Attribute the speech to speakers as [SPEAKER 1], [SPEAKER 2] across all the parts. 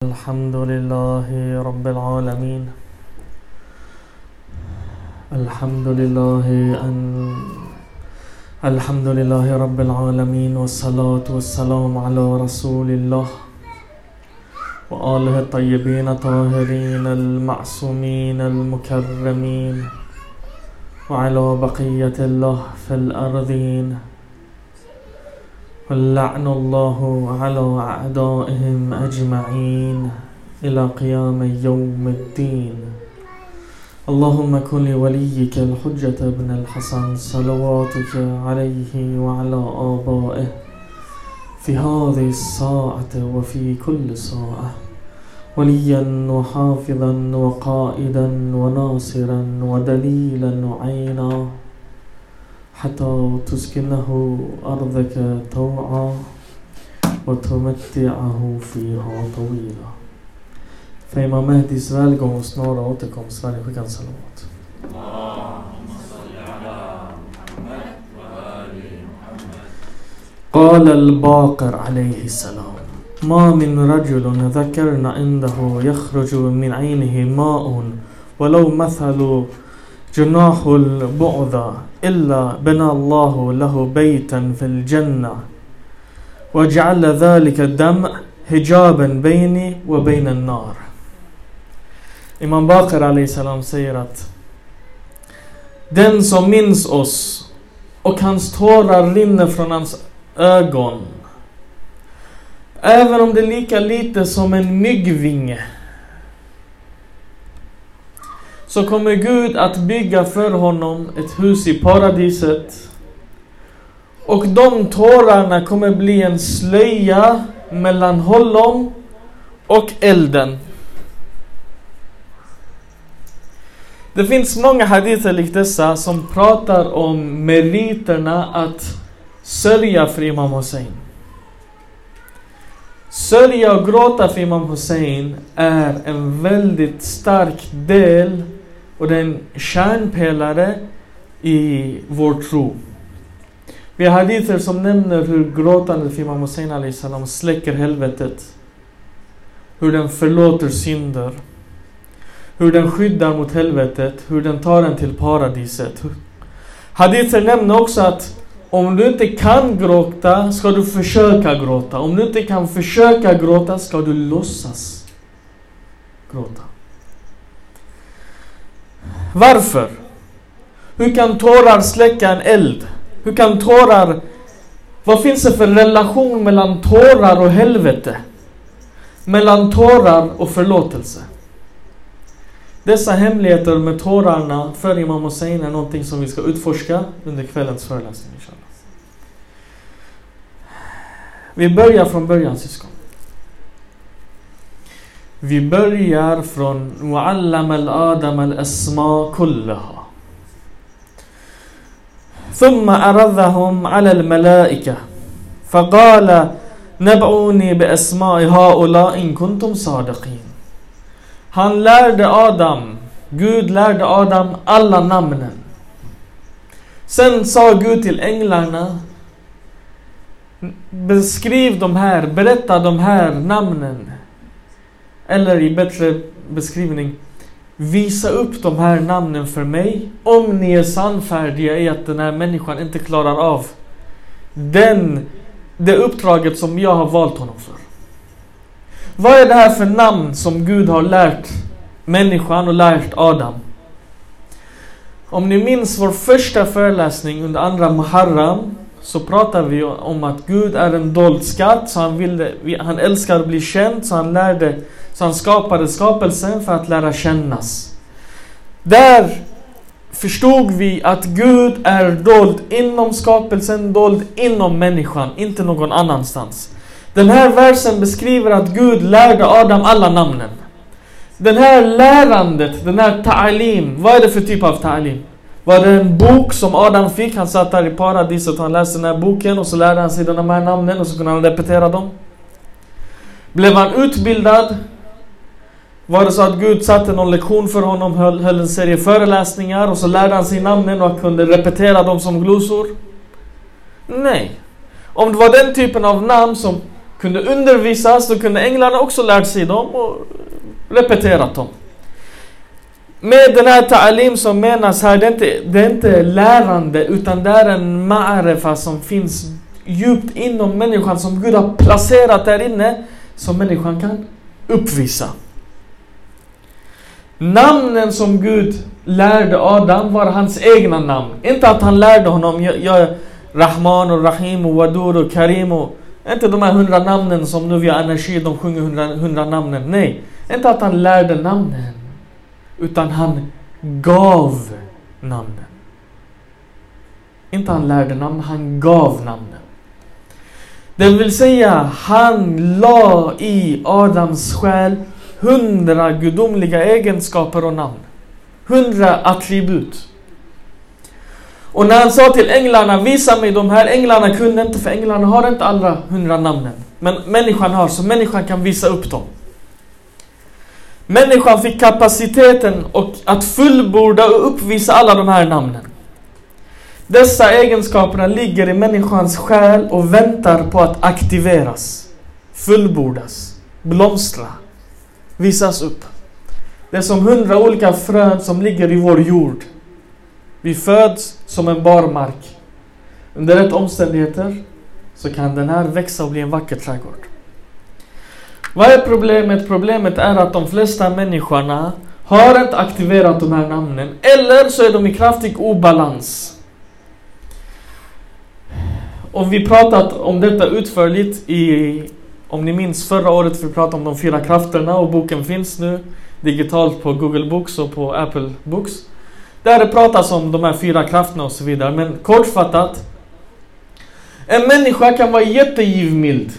[SPEAKER 1] الحمد لله رب العالمين. الحمد لله أن الحمد لله رب العالمين والصلاة والسلام على رسول الله وآله الطيبين الطاهرين المعصومين المكرمين وعلى بقية الله في الأرضين. ولعن الله على أعدائهم أجمعين إلى قيام يوم الدين. اللهم كن لوليك الحجة ابن الحسن صلواتك عليه وعلى آبائه في هذه الساعة وفي كل ساعة وليا وحافظا وقائدا وناصرا ودليلا وعينا. حتى تسكنه أرضك طوعا وتمتعه فيها طويلا فإمام Mehdis välgång och snara återkomst, Sverige skickar en salavat. قال الباقر عليه السلام ما من رجل ذكرنا عنده يخرج من عينه ماء ولو مثل جناح البعضة إلا بنى الله له بيتا في الجنة وجعل ذلك الدم hijaben بيني وبين النار Imam Bakr Ali salam säger att Den som minns oss och hans tårar rinner från hans ögon Även om det är lika lite som en myggvinge så kommer Gud att bygga för honom ett hus i paradiset. Och de tårarna kommer bli en slöja mellan honom och elden. Det finns många hadither likt dessa som pratar om meriterna att sörja för Imam Hussein. Sörja och gråta för Imam Hussein är en väldigt stark del och det är en kärnpelare i vår tro. Vi har hadither som nämner hur gråtandet för Imam Hussein salam släcker helvetet. Hur den förlåter synder. Hur den skyddar mot helvetet. Hur den tar en till paradiset. Hadither nämner också att om du inte kan gråta ska du försöka gråta. Om du inte kan försöka gråta ska du låtsas gråta. Varför? Hur kan tårar släcka en eld? Hur kan tårar... Vad finns det för relation mellan tårar och helvete? Mellan tårar och förlåtelse? Dessa hemligheter med tårarna för Imam Hussein är någonting som vi ska utforska under kvällens föreläsning. Inshallah. Vi börjar från början syskon. Vi börjar från Muallam al-Adam al-Asma kullaha. ثم عرضهم على الملائكة فقال نبعوني بأسماء هؤلاء إن كنتم صادقين Han lärde Adam, Gud lärde Adam alla namnen. Sen sa Gud till änglarna Beskriv de här, berätta de här namnen. eller i bättre beskrivning Visa upp de här namnen för mig om ni är sannfärdiga i att den här människan inte klarar av den, det uppdraget som jag har valt honom för. Vad är det här för namn som Gud har lärt människan och lärt Adam? Om ni minns vår första föreläsning under andra Muharram så pratar vi om att Gud är en dold skatt, så han, ville, han älskar att bli känd, så han lärde så han skapade skapelsen för att lära kännas. Där förstod vi att Gud är dold inom skapelsen, dold inom människan, inte någon annanstans. Den här versen beskriver att Gud lärde Adam alla namnen. Den här lärandet, den här ta'alim, vad är det för typ av ta'alim? Var det en bok som Adam fick? Han satt där i paradiset och han läste den här boken och så lärde han sig de här namnen och så kunde han repetera dem. Blev han utbildad? Var det så att Gud satte någon lektion för honom, höll, höll en serie föreläsningar och så lärde han sig namnen och han kunde repetera dem som glosor? Nej. Om det var den typen av namn som kunde undervisas, då kunde änglarna också lärt sig dem och repeterat dem. Med den här ta'alim som menas här, det är, inte, det är inte lärande utan det är en ma'arefa som finns djupt inom människan som Gud har placerat där inne som människan kan uppvisa. Namnen som Gud lärde Adam var hans egna namn. Inte att han lärde honom, jag, jag Rahman och Rahim och Wadur och Karim och inte de här hundra namnen som nu vi har energi, de sjunger hundra, hundra namnen. Nej, inte att han lärde namnen. Utan han gav namnen. Inte han lärde namn, han gav namnen. Det vill säga, han la i Adams själ hundra gudomliga egenskaper och namn. Hundra attribut. Och när han sa till änglarna, visa mig de här, änglarna kunde inte för änglarna har inte alla hundra namnen. Men människan har, så människan kan visa upp dem. Människan fick kapaciteten och att fullborda och uppvisa alla de här namnen. Dessa egenskaperna ligger i människans själ och väntar på att aktiveras, fullbordas, blomstra, visas upp. Det är som hundra olika frön som ligger i vår jord. Vi föds som en barmark. Under rätt omständigheter så kan den här växa och bli en vacker trädgård. Vad är problemet? Problemet är att de flesta människorna har inte aktiverat de här namnen. Eller så är de i kraftig obalans. Och vi pratat om detta utförligt i, om ni minns förra året vi pratade om de fyra krafterna och boken finns nu digitalt på Google Books och på Apple Books. Där det pratas om de här fyra krafterna och så vidare. Men kortfattat. En människa kan vara jättegivmild.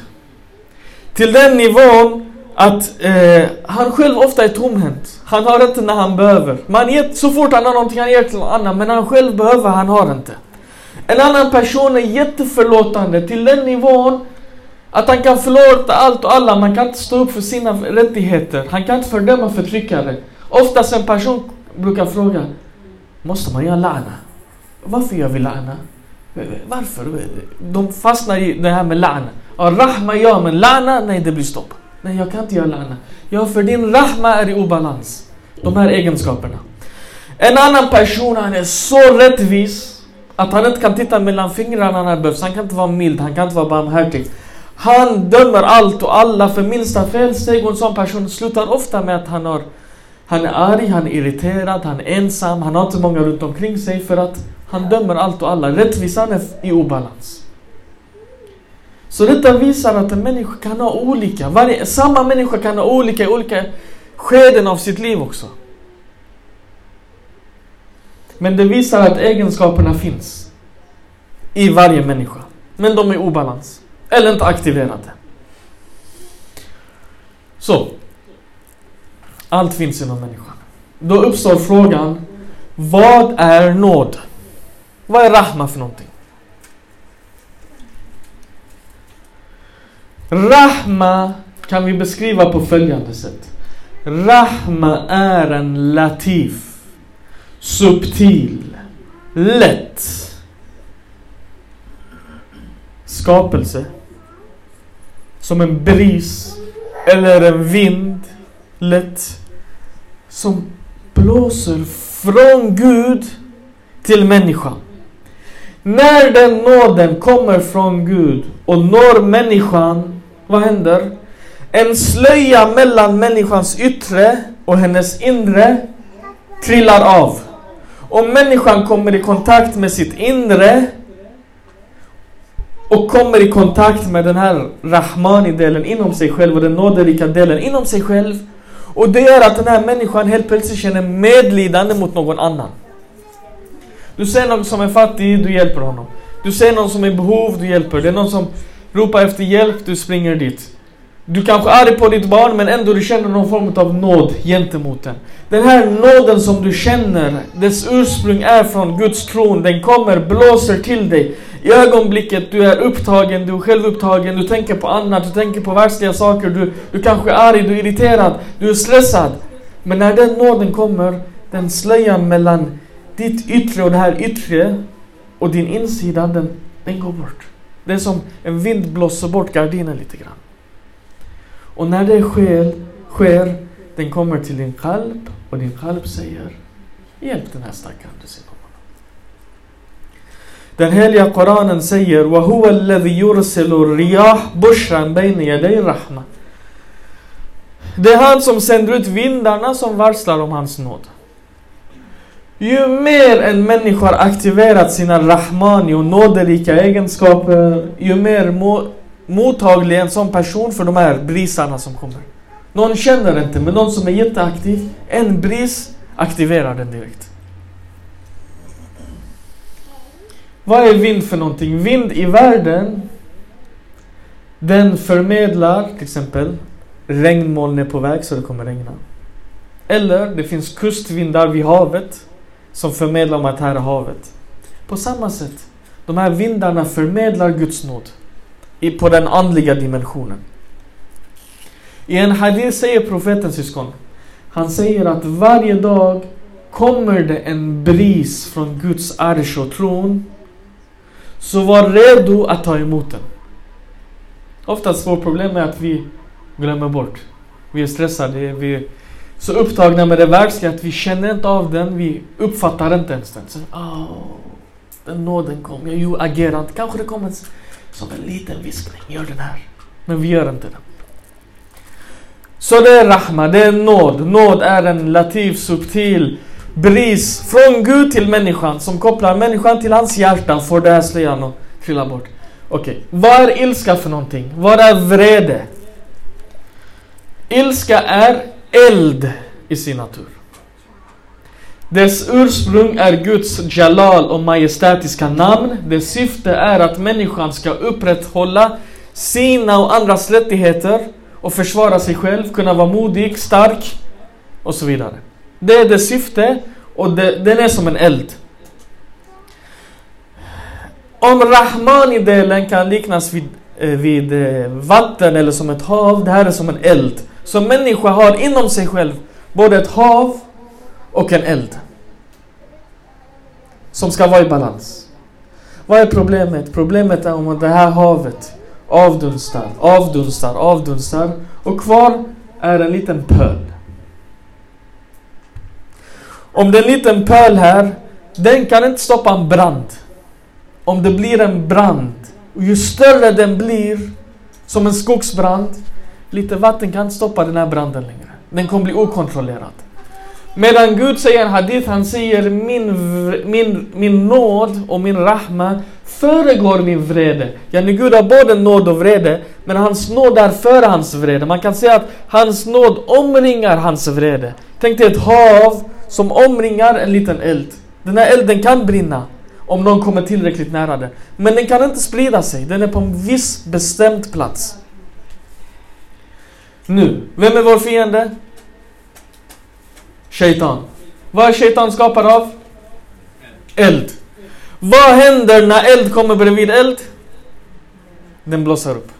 [SPEAKER 1] Till den nivån att eh, han själv ofta är tomhänt. Han har inte när han behöver. Man ger, så fort han har någonting han ger till någon annan. Men när han själv behöver, han har inte. En annan person är jätteförlåtande till den nivån att han kan förlåta allt och alla. Man kan inte stå upp för sina rättigheter. Han kan inte fördöma förtryckare. Oftast en person brukar fråga Måste man göra lana? Varför gör vi lana? Varför? De fastnar i det här med lana. Och rahma ja, men lana, nej det blir stopp. Nej, jag kan inte göra lana. Ja, för din rahma är i obalans. De här egenskaperna. En annan person, han är så rättvis att han inte kan titta mellan fingrarna när det behövs. Han kan inte vara mild, han kan inte vara barmhärtig. Han dömer allt och alla för minsta felsteg och en sån person slutar ofta med att han har han är arg, han är irriterad, han är ensam, han har inte många runt omkring sig för att han dömer allt och alla. Rättvisan är i obalans. Så detta visar att en människa kan ha olika, varje, samma människa kan ha olika i olika skeden av sitt liv också. Men det visar att egenskaperna finns i varje människa. Men de är i obalans. Eller inte aktiverat det. Så. Allt finns inom människan. Då uppstår frågan, vad är nåd? Vad är rahma för någonting? Rahma kan vi beskriva på följande sätt. Rahma är en latif, subtil, lätt skapelse. Som en bris eller en vind, lätt. Som blåser från Gud till människan. När den nåden kommer från Gud och når människan, vad händer? En slöja mellan människans yttre och hennes inre trillar av. Om människan kommer i kontakt med sitt inre och kommer i kontakt med den här Rahmani-delen inom sig själv och den nåderika delen inom sig själv. Och det gör att den här människan helt plötsligt känner medlidande mot någon annan. Du ser någon som är fattig, du hjälper honom. Du ser någon som är i behov, du hjälper. Det är någon som ropar efter hjälp, du springer dit. Du kanske är arg på ditt barn men ändå du känner någon form av nåd gentemot den. Den här nåden som du känner, dess ursprung är från Guds tron. Den kommer, blåser till dig. I ögonblicket du är upptagen, du är självupptagen, du tänker på annat, du tänker på världsliga saker. Du, du kanske är arg, du är irriterad, du är stressad. Men när den nåden kommer, den slöjan mellan ditt yttre och det här yttre och din insida, den, den går bort. Det är som en vind blåser bort gardinen lite grann. Och när det sker, sker den kommer till din kalb och din kalb säger Hjälp den här stackaren du ser Den heliga Koranen säger وَهُوَ الَّذِي يُرْسِلُ الرِّيَاحِ بُشْرًا بَيْنَ يَدَيْ رَحْمَةِ Det är han som sänder ut vindarna som varslar om hans nåd. Ju mer en människa har aktiverat sina rahmani och nåderika egenskaper, ju mer må, mottaglig en sån person för de här brisarna som kommer. Någon känner inte, men någon som är jätteaktiv, en bris aktiverar den direkt. Vad är vind för någonting? Vind i världen, den förmedlar till exempel regnmoln är på väg så det kommer regna. Eller det finns kustvindar vid havet som förmedlar om att här är havet. På samma sätt, de här vindarna förmedlar Guds nåd på den andliga dimensionen. I en hadith säger profeten syskon, han säger att varje dag kommer det en bris från Guds arsh och tron. Så var redo att ta emot den. Oftast vårt problem är att vi glömmer bort. Vi är stressade, vi är så upptagna med det världsliga att vi känner inte av den, vi uppfattar inte ens den. Så, oh, den nåden kom, jag ju agerar inte. Kanske det kommer som en liten viskning, gör den här. Men vi gör inte den. Så det är rahma, det är nåd. Nåd är en lativ, subtil bris från Gud till människan som kopplar människan till hans hjärta får det här slöjan att trilla bort. Okej, okay. vad är ilska för någonting? Vad är vrede? Ilska är eld i sin natur. Dess ursprung är Guds jalal och majestätiska namn. Dess syfte är att människan ska upprätthålla sina och andras rättigheter och försvara sig själv, kunna vara modig, stark och så vidare. Det är dess syfte och det, den är som en eld. Om Rahmani-delen kan liknas vid, eh, vid eh, vatten eller som ett hav, det här är som en eld. Så människa har inom sig själv både ett hav och en eld. Som ska vara i balans. Vad är problemet? Problemet är om att det här havet avdunstar, avdunstar, avdunstar och kvar är en liten pöl. Om det är en liten pöl här, den kan inte stoppa en brand. Om det blir en brand, och ju större den blir, som en skogsbrand, lite vatten kan inte stoppa den här branden längre. Den kommer bli okontrollerad. Medan Gud säger en hadith, han säger min, min, min nåd och min rahma föregår min vrede. Yani Gud har både nåd och vrede, men hans nåd är före hans vrede. Man kan säga att hans nåd omringar hans vrede. Tänk dig ett hav som omringar en liten eld. Den här elden kan brinna om någon kommer tillräckligt nära den. Men den kan inte sprida sig, den är på en viss bestämd plats. Nu, vem är vår fiende? Shaitan. Vad är shaitan skapad av? Eld. Vad händer när eld kommer bredvid eld? Den blossar upp.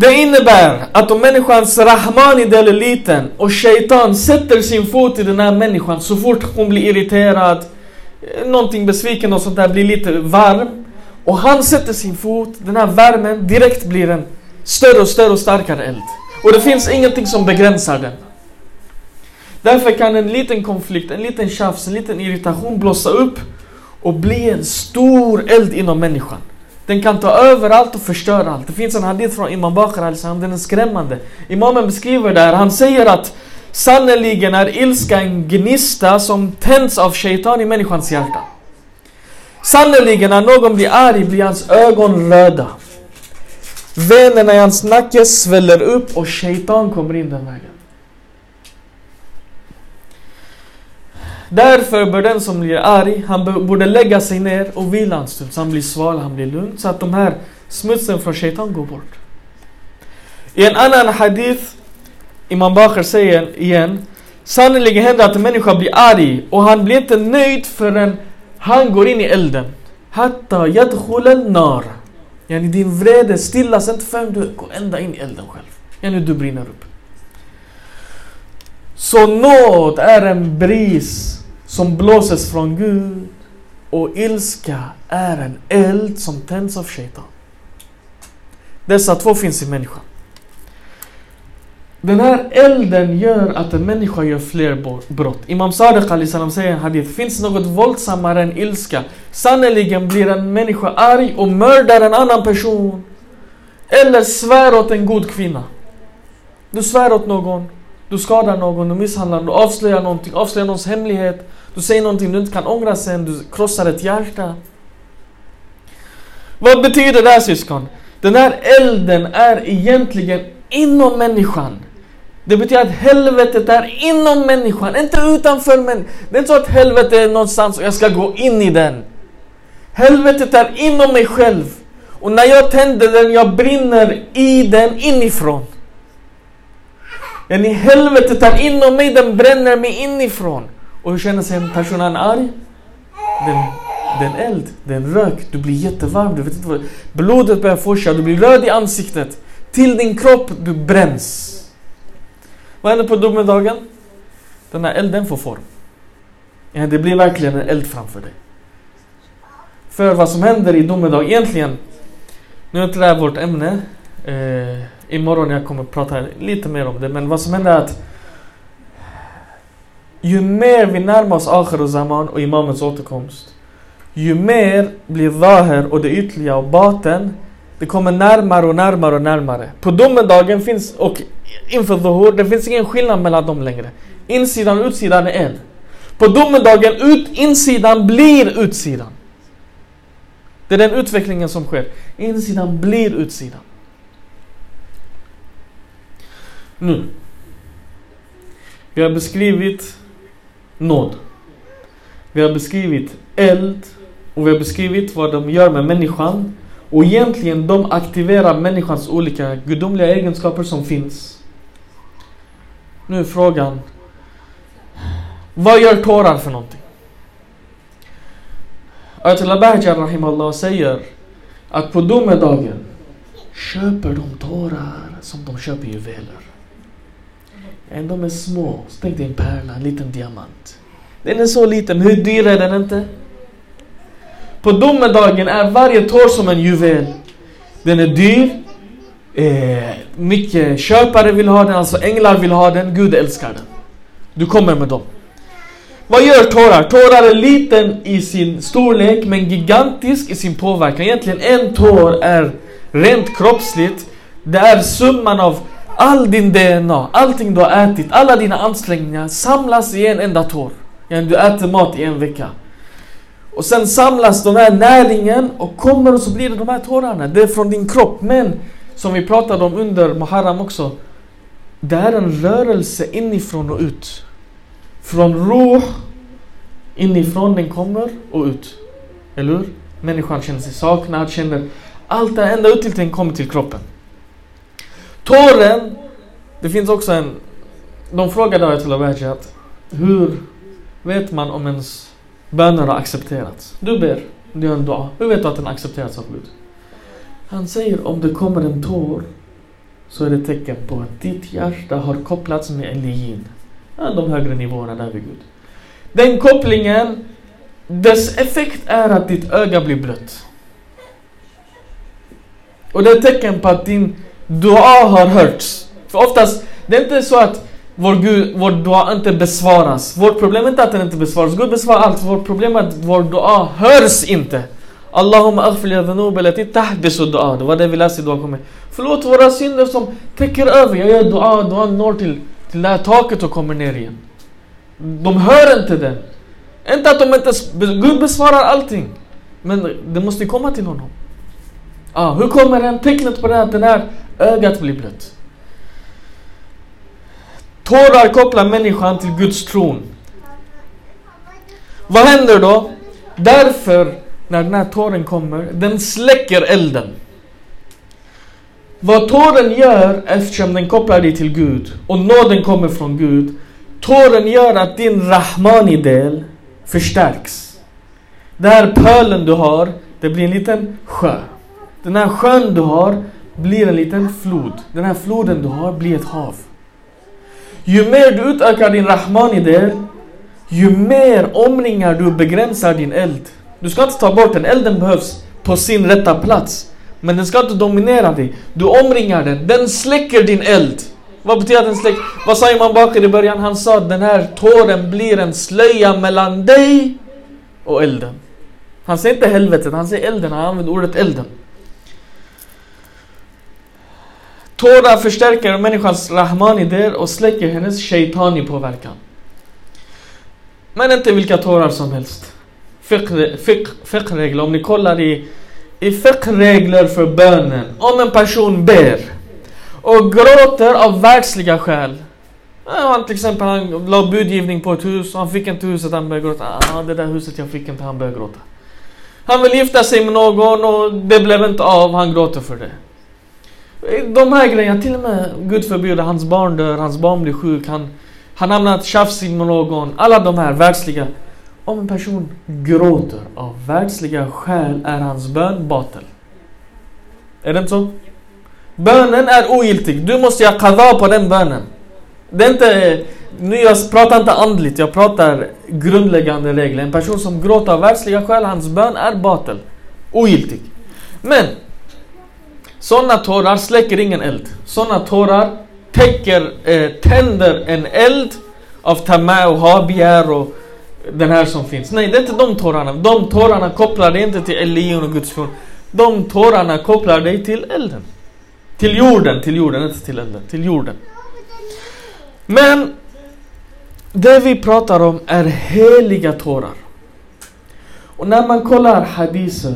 [SPEAKER 1] Det innebär att om människans rahmani del är liten och shaitan sätter sin fot i den här människan så fort hon blir irriterad, eh, någonting besviken och sånt där, blir lite varm. Och han sätter sin fot, den här värmen, direkt blir en större och större och starkare eld. Och det finns ingenting som begränsar den. Därför kan en liten konflikt, en liten tjafs, en liten irritation blossa upp och bli en stor eld inom människan. Den kan ta över allt och förstöra allt. Det finns en hadith från Imam Bakr al den är skrämmande. Imamen beskriver där, han säger att Sannerligen är ilska en gnista som tänds av shaitan i människans hjärta. Sannerligen när någon blir arg blir hans ögon röda. Venerna i hans nacke sväller upp och shaitan kommer in den vägen. Därför bör den som blir arg, han borde lägga sig ner och vila en stund så han blir sval, han blir lugn. Så att de här smutsen från shaitan går bort. I en annan hadith, Imam Bakr säger igen Sannerligen händer att en människa blir arg och han blir inte nöjd förrän han går in i elden. Hatta yadkhul nar. Yani din vrede stillas inte förrän du går ända in i elden själv. Yani du brinner upp. Så nåd är en bris som blåses från Gud och ilska är en eld som tänds av shaitan. Dessa två finns i människan. Den här elden gör att en människa gör fler brott. Imam Sadiq salam säger i en hadith, finns något våldsammare än ilska? Sannerligen blir en människa arg och mördar en annan person. Eller svär åt en god kvinna. Du svär åt någon, du skadar någon, du misshandlar, du avslöjar någonting, avslöjar någons hemlighet. Du säger någonting du inte kan ångra sen, du krossar ett hjärta. Vad betyder det här syskon? Den här elden är egentligen inom människan. Det betyder att helvetet är inom människan, inte utanför människan. Det är inte så att helvetet är någonstans och jag ska gå in i den. Helvetet är inom mig själv. Och när jag tänder den, jag brinner i den inifrån. Yani helvetet tar inom mig, den bränner mig inifrån. Och hur känner sig en personen arg? Den, den eld, den rök, du blir jättevarm, du vet inte vad Blodet börjar forsa, du blir röd i ansiktet. Till din kropp, du bränns. Vad händer på domedagen? Den här elden får form. Ja, det blir verkligen en eld framför dig. För vad som händer i domedag egentligen, nu är inte det här vårt ämne. Eh, imorgon jag kommer prata lite mer om det, men vad som händer är att ju mer vi närmar oss Akhir och Zaman och Imamens återkomst, ju mer blir Zahir och det ytliga och baten, det kommer närmare och närmare och närmare. På domedagen finns, och inför Zuhur, det finns ingen skillnad mellan dem längre. Insidan och utsidan är en. På domedagen, ut, insidan blir utsidan. Det är den utvecklingen som sker. Insidan blir utsidan. Nu. Vi har beskrivit nåd. Vi har beskrivit eld och vi har beskrivit vad de gör med människan. Och egentligen de aktiverar människans olika gudomliga egenskaper som finns. Nu är frågan. Vad gör tårar för någonting? Ayatollah Bahjar Rahimallah säger att på domedagen köper de tårar som de köper juveler. Eh, de är små. tänk dig en pärla, en liten diamant. Den är så liten, hur dyr är den inte? På domedagen är varje tår som en juvel. Den är dyr. Eh, mycket köpare vill ha den, alltså änglar vill ha den. Gud älskar den. Du kommer med dem. Vad gör tårar? Tårar är liten i sin storlek men gigantisk i sin påverkan. Egentligen en tår är rent kroppsligt. Det är summan av all din DNA, allting du har ätit, alla dina ansträngningar samlas i en enda tår. Du äter mat i en vecka. Och sen samlas den här näringen och kommer och så blir det de här tårarna. Det är från din kropp. Men som vi pratade om under Muharram också. Det är en rörelse inifrån och ut. Från ruh inifrån den kommer och ut. Eller hur? Människan känner sig saknad, känner allt det ända ut till den kommer till kroppen. Tåren, det finns också en... De frågade Ayatollah att hur vet man om ens böner har accepterats? Du ber, du gör en dua. Hur vet du att den accepterats av Gud? Han säger om det kommer en tår så är det tecken på att ditt hjärta har kopplats med Eliin. De högre nivåerna där vid Gud. Den kopplingen, dess effekt är att ditt öga blir blött. Och det är ett tecken på att din dua har hörts. För oftast, det är inte så att vår, Gud, vår dua inte besvaras. Vårt problem är inte att den inte besvaras. Gud besvarar allt. Vårt problem är att vår dua hörs inte. Allahumma aghfir li dhunub allati tahbisu dua. Det var det vi läste i dua kommer. Förlåt våra synder som täcker över. Jag gör dua, dua når till, till det här taket och kommer ner igen. De hör inte den. Inte att de inte... Gud besvarar allting. Men det måste komma till honom. Ah, hur kommer den? Tecknet på det att den här ögat blir blött. Tårar kopplar människan till Guds tron. Vad händer då? Därför, när den här tåren kommer, den släcker elden. Vad tåren gör, eftersom den kopplar dig till Gud och nåden kommer från Gud, tåren gör att din Rahmani-del förstärks. Den här pölen du har, det blir en liten sjö. Den här sjön du har blir en liten flod. Den här floden du har blir ett hav. Ju mer du utökar din Rahman i det, ju mer omringar du begränsar din eld. Du ska inte ta bort den, elden behövs på sin rätta plats. Men den ska inte dominera dig. Du omringar den. Den släcker din eld. Vad betyder den släcker? Vad sa Imam Bakr i början? Han sa att den här tåren blir en slöja mellan dig och elden. Han säger inte helvetet, han säger elden. Han använder ordet elden. Tårar förstärker människans rahmani-idéer och släcker hennes shaitani-påverkan. Men inte vilka tårar som helst. Fiqh-regler, om ni kollar i, i fiqh-regler för bönen. Om en person ber och gråter av världsliga skäl. Han till exempel han la budgivning på ett hus han fick inte huset, han började gråta. Ah, det där huset jag fick inte, han började gråta. Han vill gifta sig med någon och det blev inte av, han gråter för det. De här grejerna, till och med Gud förbjuder, hans barn dör, hans barn blir sjuk, han, han hamnar tjafsig med någon. Alla de här världsliga. Om en person gråter av världsliga skäl är hans bön batel. Är det inte så? Bönen är ogiltig. Du måste göra qadha på den bönen. Det är inte... Nu jag pratar inte andligt, jag pratar grundläggande regler. En person som gråter av världsliga skäl, hans bön är batel. Ogiltig. Men sådana tårar släcker ingen eld. Sådana tårar täcker, eh, tänder en eld av Tama och habegär och den här som finns. Nej, det är inte de tårarna. De tårarna kopplar dig inte till Elion och Guds tron. De tårarna kopplar dig till elden. Till jorden, till jorden, inte till elden. Till jorden. Men det vi pratar om är heliga tårar. Och när man kollar hadiser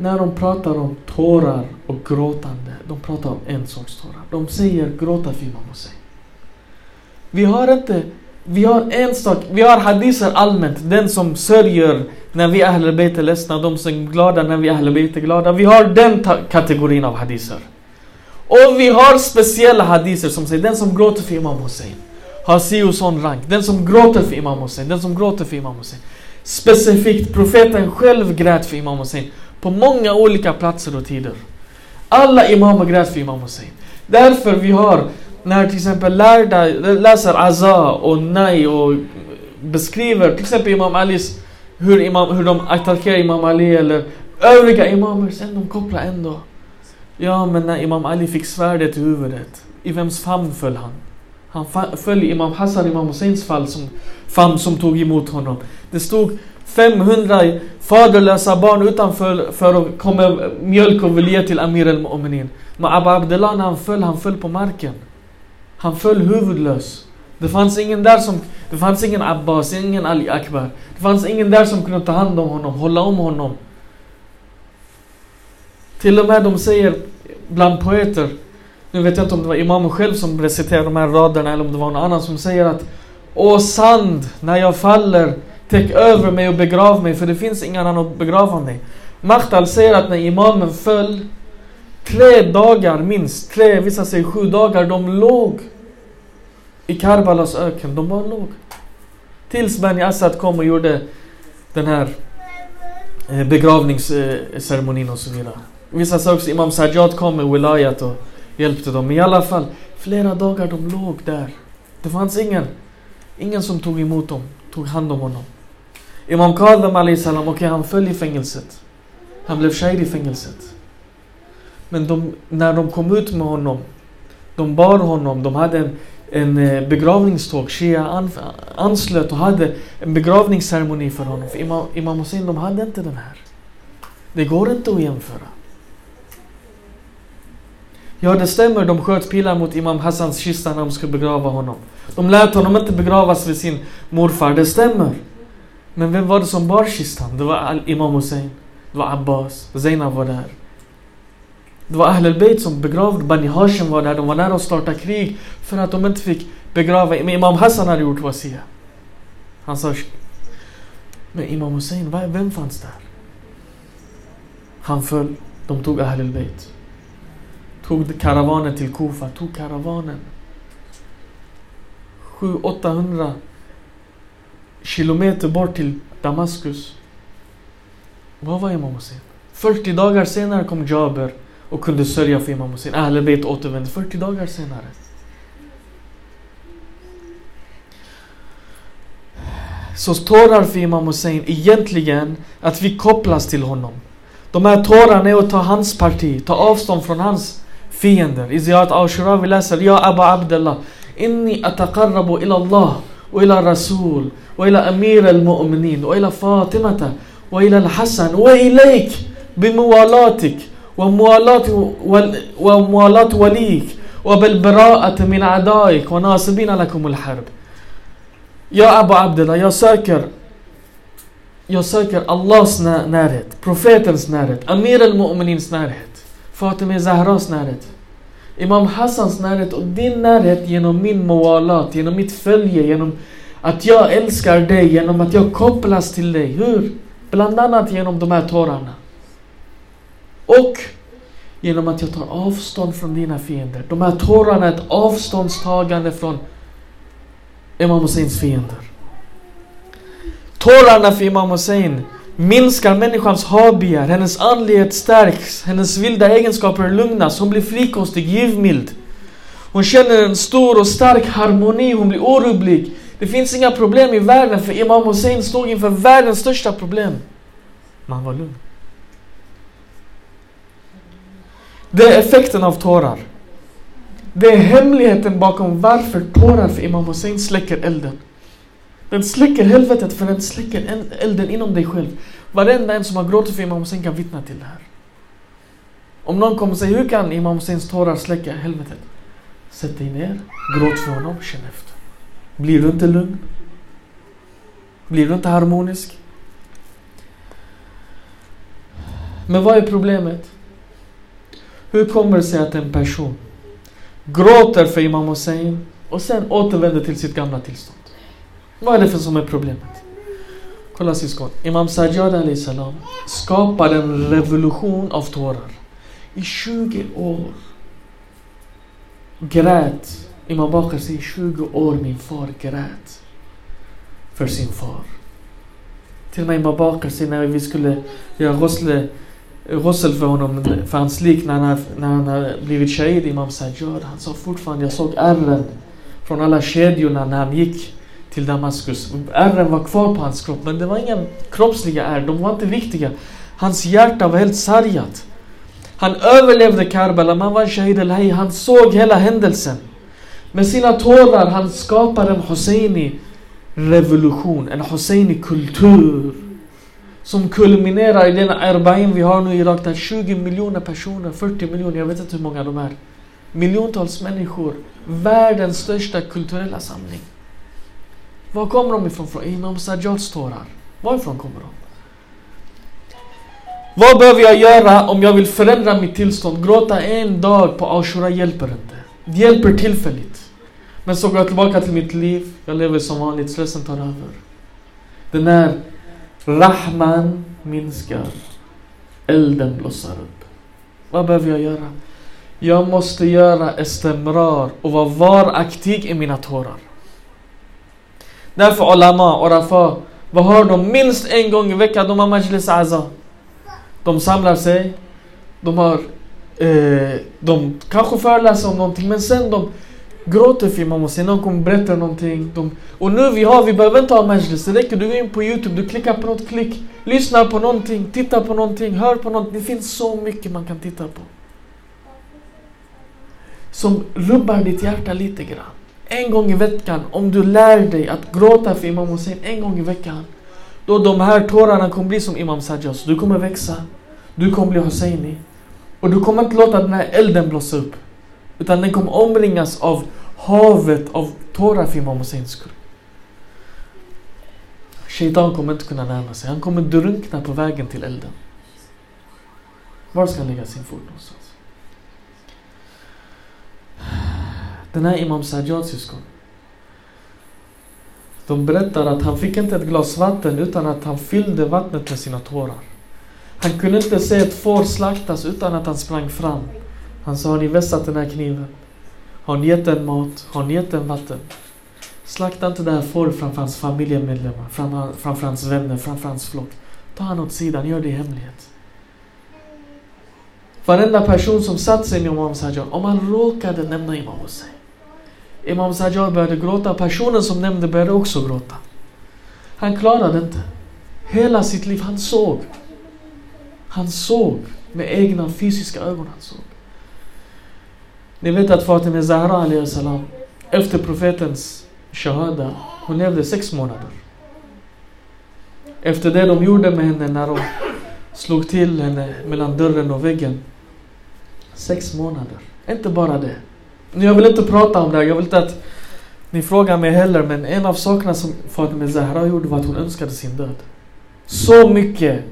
[SPEAKER 1] när de pratar om tårar och gråtande, de pratar om en sorts tårar. De säger gråta för Imam Hussein. Vi har inte, vi har en sak, vi har hadiser allmänt, den som sörjer när vi Ahl är ledsna, de som är glada när vi Ahl är glada. Vi har den kategorin av hadiser. Och vi har speciella hadiser som säger den som gråter för Imam Hussein har si och sån rank. Den som gråter för Imam Hussein, den som gråter för Imam Hussein. Specifikt, profeten själv grät för Imam Hussein. På många olika platser och tider. Alla imamer grät för Imam Hussein. Därför vi har, när till exempel lärda läser Aza och Nai och beskriver till exempel Imam Alis, hur, imam, hur de attackerar Imam Ali eller övriga imamer, sen de kopplar ändå. Ja, men när Imam Ali fick svärdet i huvudet, i vems famn föll han? Han föll i Imam Hassan, Imam Husseins fall som, famn som tog emot honom. Det stod 500 faderlösa barn utanför för att komma mjölk och vilja till Amir al-Mu'minin. Men Abba Abdullah när han föll, han föll på marken. Han föll huvudlös. Det fanns ingen där som, det fanns ingen Abbas, ingen Ali Akbar. Det fanns ingen där som kunde ta hand om honom, hålla om honom. Till och med de säger bland poeter, nu vet jag inte om det var imamen själv som reciterade de här raderna eller om det var någon annan som säger att Åh sand, när jag faller Täck över mig och begrav mig för det finns ingen annan att begrava mig. Mahtal säger att när imamen föll Tre dagar minst, tre, vissa säger sju dagar, de låg i Karbalas öken. De bara låg. Tills Bani Assad kom och gjorde den här eh, begravningsceremonin och så vidare. Vissa sa också Imam Sajjad kom med wilayat och hjälpte dem. Men i alla fall, flera dagar de låg där. Det fanns ingen, ingen som tog emot dem, tog hand om honom. Imam Kadam salam, okej okay, han föll i fängelset. Han blev shahid i fängelset. Men de, när de kom ut med honom, de bar honom, de hade en, en eh, begravningståg. Shia an, anslöt och hade en begravningsceremoni för honom. För Imam, Imam Hussein, de hade inte den här. Det går inte att jämföra. Ja, det stämmer. De sköt pilar mot Imam Hassans kista när de skulle begrava honom. De lät honom inte begravas vid sin morfar. Det stämmer. Men vem var det som bar kistan? Det var Imam Hussein. Det var Abbas. Zainab var där. Det var Ahl al-Bayt som begravde. Bani Hashim var där. De var nära att starta krig för att de inte fick begrava. Men Imam Hassan hade gjort wasia. Han sa Men Imam Hussein, vem fanns där? Han föll. De tog Ahl al-Bayt. Tog karavanen till Kufa. Tog karavanen. 700-800 kilometer bort till Damaskus. Vad var Imam Hussein? 40 dagar senare kom Jaber och kunde sörja för Imam Hussein. Ahlebeit återvände 40 dagar senare. Så tårar för Imam Hussein egentligen att vi kopplas till honom. De här tårarna är att ta hans parti, ta avstånd från hans fiender. I Ziyat Ashura vi läser Ja Abu Abdullah Inni ataqarrabu ila Allah وإلى الرسول وإلى أمير المؤمنين وإلى فاطمة وإلى الحسن وإليك بموالاتك وموالات وموالات وليك وبالبراءة من أعدائك وناصبين لكم الحرب. يا أبو عبد الله يا ساكر يا ساكر الله سنارد بروفيتن سنارد أمير المؤمنين سنارد فاطمة زهراء سنارد Imam Hassans närhet och din närhet genom min moalat, genom mitt följe, genom att jag älskar dig, genom att jag kopplas till dig. Hur? Bland annat genom de här tårarna. Och genom att jag tar avstånd från dina fiender. De här tårarna är ett avståndstagande från Imam Husseins fiender. Tårarna för Imam Hussein minskar människans habegär, hennes andlighet stärks, hennes vilda egenskaper lugnas, hon blir frikostig, givmild. Hon känner en stor och stark harmoni, hon blir orubblig. Det finns inga problem i världen för Imam Hussein stod inför världens största problem. Men han var lugn. Det är effekten av tårar. Det är hemligheten bakom varför tårar för Imam Hussein släcker elden. Den släcker helvetet för den släcker elden inom dig själv. Varenda en som har gråtit för Imam Hussein kan vittna till det här. Om någon kommer och säger hur kan Imam Husseins tårar släcka helvetet? Sätt dig ner, gråt för honom, känn efter. Blir du inte lugn? Blir du inte harmonisk? Men vad är problemet? Hur kommer det sig att en person gråter för Imam Hussein och sen återvänder till sitt gamla tillstånd? Vad är det för som är problemet? Kolla syskon. Imam Sajjad salam skapade en revolution av tårar. I 20 år grät Imam Bakr säger i 20 år min far grät för sin far. Till och med Imam Bakr säger när vi skulle göra ghusl Rossel för honom, för hans lik när han, när han har blivit shahid, Imam Sajjad. Han sa fortfarande, jag såg ärren från alla kedjorna när han gick till Damaskus. Ärren var kvar på hans kropp, men det var inga kroppsliga ärr, de var inte viktiga. Hans hjärta var helt sargat. Han överlevde Karbala, man var shahid al Han såg hela händelsen. Med sina tårar, han skapar en Hosseini revolution, en Hosseini kultur. Som kulminerar i den Erbaim vi har nu i Irak där 20 miljoner personer, 40 miljoner, jag vet inte hur många de är. Miljontals människor. Världens största kulturella samling. Var kommer de ifrån? Från Imam Sajjads tårar. Varifrån kommer de? Vad behöver jag göra om jag vill förändra mitt tillstånd? Gråta en dag på Ashura hjälper inte. Det hjälper tillfälligt. Men så går jag tillbaka till mitt liv. Jag lever som vanligt, stressen tar över. Den här Rahman minskar. Elden blossar upp. Vad behöver jag göra? Jag måste göra estemrar och vara varaktig i mina tårar. Därför Olama och Rafa, vad har de? Minst en gång i veckan, de har Majlis Aza. De samlar sig, de har eh, de kanske föreläser om någonting men sen de gråter för Imam Hussein, någon kommer berätta någonting. De, och nu vi har, vi behöver inte ha majlis. Det räcker, du går in på Youtube, du klickar på något klick. Lyssnar på någonting, tittar på någonting, hör på någonting. Det finns så mycket man kan titta på. Som rubbar ditt hjärta lite grann. En gång i veckan, om du lär dig att gråta för Imam Hussein en gång i veckan. Då de här tårarna kommer bli som Imam Sajjas. Du kommer växa. Du kommer bli Husseini. Och du kommer inte låta den här elden blossa upp. Utan den kommer omringas av havet av tårar för Imam Husseins skull. Shaitan kommer inte kunna närma sig. Han kommer drunkna på vägen till elden. Var ska han lägga sin fot någonstans? Den här Imam Sajjad syskon. De berättar att han fick inte ett glas vatten utan att han fyllde vattnet med sina tårar. Han kunde inte se ett får slaktas utan att han sprang fram. Han sa, har ni vässat den här kniven? Har ni gett den mat? Har ni gett den vatten? Slakta inte det här fåret framför hans familjemedlemmar, framför hans vänner, framför hans flock. Ta han åt sidan, gör det i hemlighet. Varenda person som satt sig med Imam Sajjad, om han råkade nämna Imam Hussein. Imam Sajjad började gråta, personen som nämnde började också gråta. Han klarade inte. Hela sitt liv, han såg. Han såg med egna fysiska ögon. Han såg. Ni vet att Fatima Zahra salam efter profetens shahada, hon levde sex månader. Efter det de gjorde med henne när de slog till henne mellan dörren och väggen. Sex månader. Inte bara det. Jag vill inte prata om det, här, jag vill inte att ni frågar mig heller, men en av sakerna som Fatima Zahra gjorde var att hon önskade sin död. Så mycket,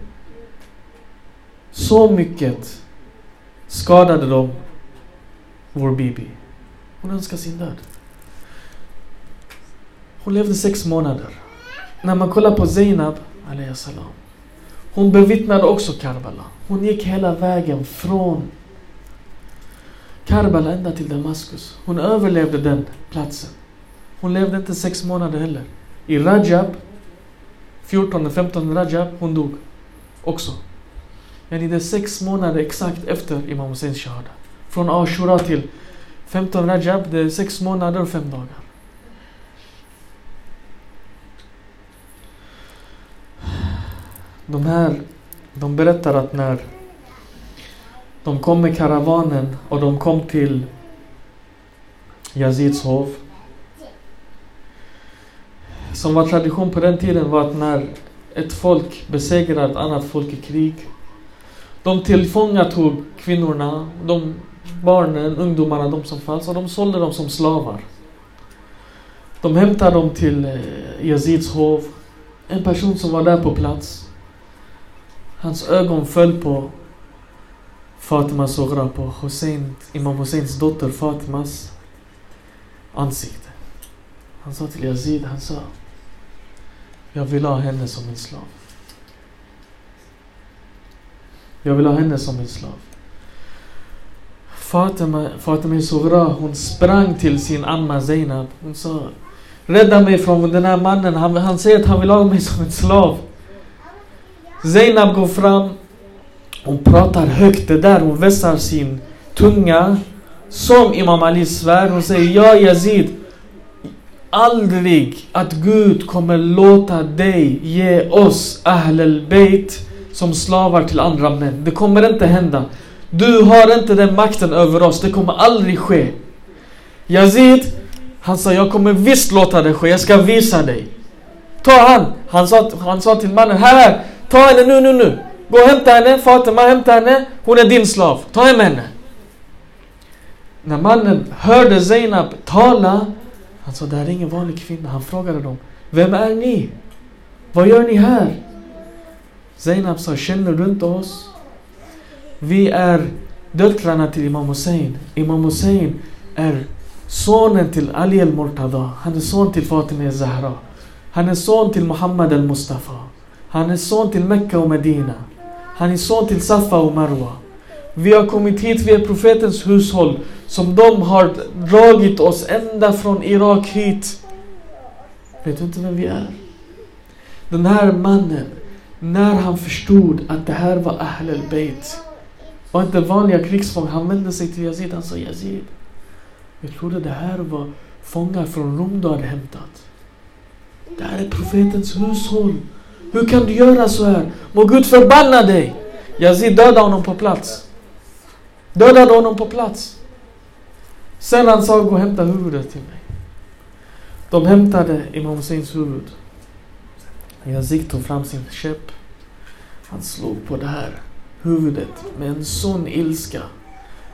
[SPEAKER 1] så mycket skadade de vår Bibi. Hon önskade sin död. Hon levde sex månader. När man kollar på Zainab, salam, hon bevittnade också Karbala. Hon gick hela vägen från Karbala ända till Damaskus. Hon överlevde den platsen. Hon levde inte sex månader heller. I Rajab, 14-15 Rajab, hon dog också. Men det är sex månader exakt efter Imam Husseins shahada. Från Ashura till 15 Rajab, det är sex månader och fem dagar. De här, de berättar att när de kom med karavanen och de kom till Yazids hov. Som var tradition på den tiden var att när ett folk besegrar ett annat folk i krig. De tillfångatog kvinnorna, de barnen, ungdomarna, de som fanns och de sålde dem som slavar. De hämtade dem till eh, Yazids hov. En person som var där på plats. Hans ögon föll på Fatima Sogra, på Hussein, Imam Husseins dotter Fatimas ansikte. Han sa till Yazid, han sa Jag vill ha henne som min slav. Jag vill ha henne som min slav. Fatima, Fatima Sogra, hon sprang till sin amma Zainab. Hon sa Rädda mig från den här mannen, han, han säger att han vill ha mig som en slav. Zainab går fram. Hon pratar högt det där. Hon vässar sin tunga. Som Imam Ali svär. Hon säger Ja Yazid. Aldrig att Gud kommer låta dig ge oss Ahl al-Bayt som slavar till andra män. Det kommer inte hända. Du har inte den makten över oss. Det kommer aldrig ske. Yazid, han sa jag kommer visst låta det ske. Jag ska visa dig. Ta han. Han sa, han sa till mannen, här, Ta henne nu, nu, nu. Gå och hämta henne. Fatima, hämta henne. Hon är din slav. Ta hem henne. När mannen hörde Zainab tala, han sa det här är ingen vanlig kvinna. Han frågade dem, vem är ni? Vad gör ni här? Zainab sa, känner du inte oss? Vi är döttrarna till Imam Hussein. Imam Hussein är sonen till Ali al-Murtada. Han är son till Fatima Zahra. Han är son till Muhammad al-Mustafa. Han är son till Mecka och Medina. Han är son till Safa och Marwa. Vi har kommit hit, vi är profetens hushåll som de har dragit oss ända från Irak hit. Vet du inte vem vi är? Den här mannen, när han förstod att det här var Ahl al-Bayt och inte vanliga krigsfångar, han vände sig till Yazid. Han sa Yazid, jag trodde det här var fångar från Rom du hade hämtat. Det här är profetens hushåll. Hur kan du göra så här? Må Gud förbanna dig! Yazid dödade honom på plats. Dödade honom på plats. Sen han sa, gå och hämta huvudet till mig. De hämtade Imam Husseins huvud. Yazid tog fram sin käpp. Han slog på det här huvudet med en sån ilska.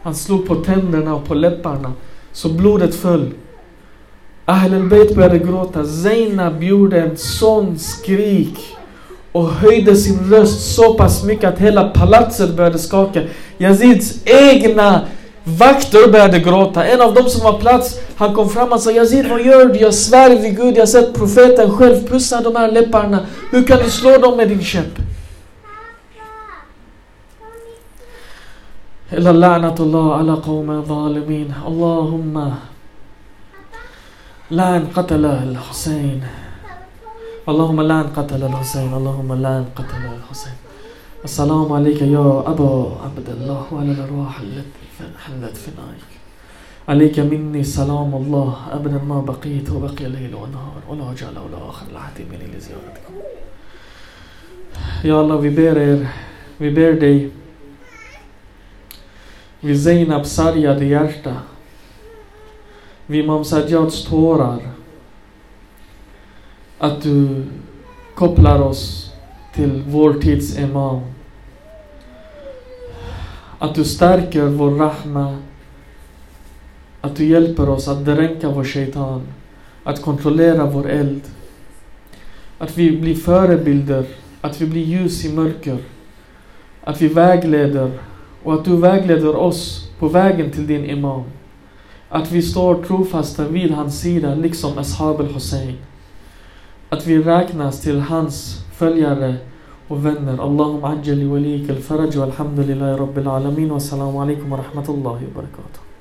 [SPEAKER 1] Han slog på tänderna och på läpparna så blodet föll. Ahl al-Bayt började gråta. Zainab gjorde en sån skrik och höjde sin röst så pass mycket att hela palatset började skaka. Yazids egna vakter började gråta. En av dem som var plats, han kom fram och sa Yazid vad gör du? Jag svär vid Gud, jag har sett profeten själv pussa de här läpparna. Hur kan du slå dem med din käpp? إلا لعنة الله على قوم الظالمين اللهم لعن قتل الحسين اللهم لعن قتل الحسين اللهم لعن قتل الحسين. السلام عليك يا أبا عبد الله وعلى الأرواح التي حلت في نارك عليك مني سلام الله أبدا ما بقيت وبقي ليل ونهار ولا جعل ولا آخر العهد مني لزيارتكم. يا الله vi ber er Vi ber dig vid Zeinabs sargade hjärta, Sajjads tårar, att du kopplar oss till vår tids Imam. Att du stärker vår rahma, att du hjälper oss att dränka vår shaitan, att kontrollera vår eld. Att vi blir förebilder, att vi blir ljus i mörker. Att vi vägleder och att du vägleder oss på vägen till din Imam. Att vi står trofasta vid hans sida, liksom Ashab al-Hussein. Att vi räknas till hans följare och vänner. Allahum ajjali walik al-faraj wa alhamdulillahi rabbil alamin wa assalamu alaikum wa rahmatullahi wa barakatuh.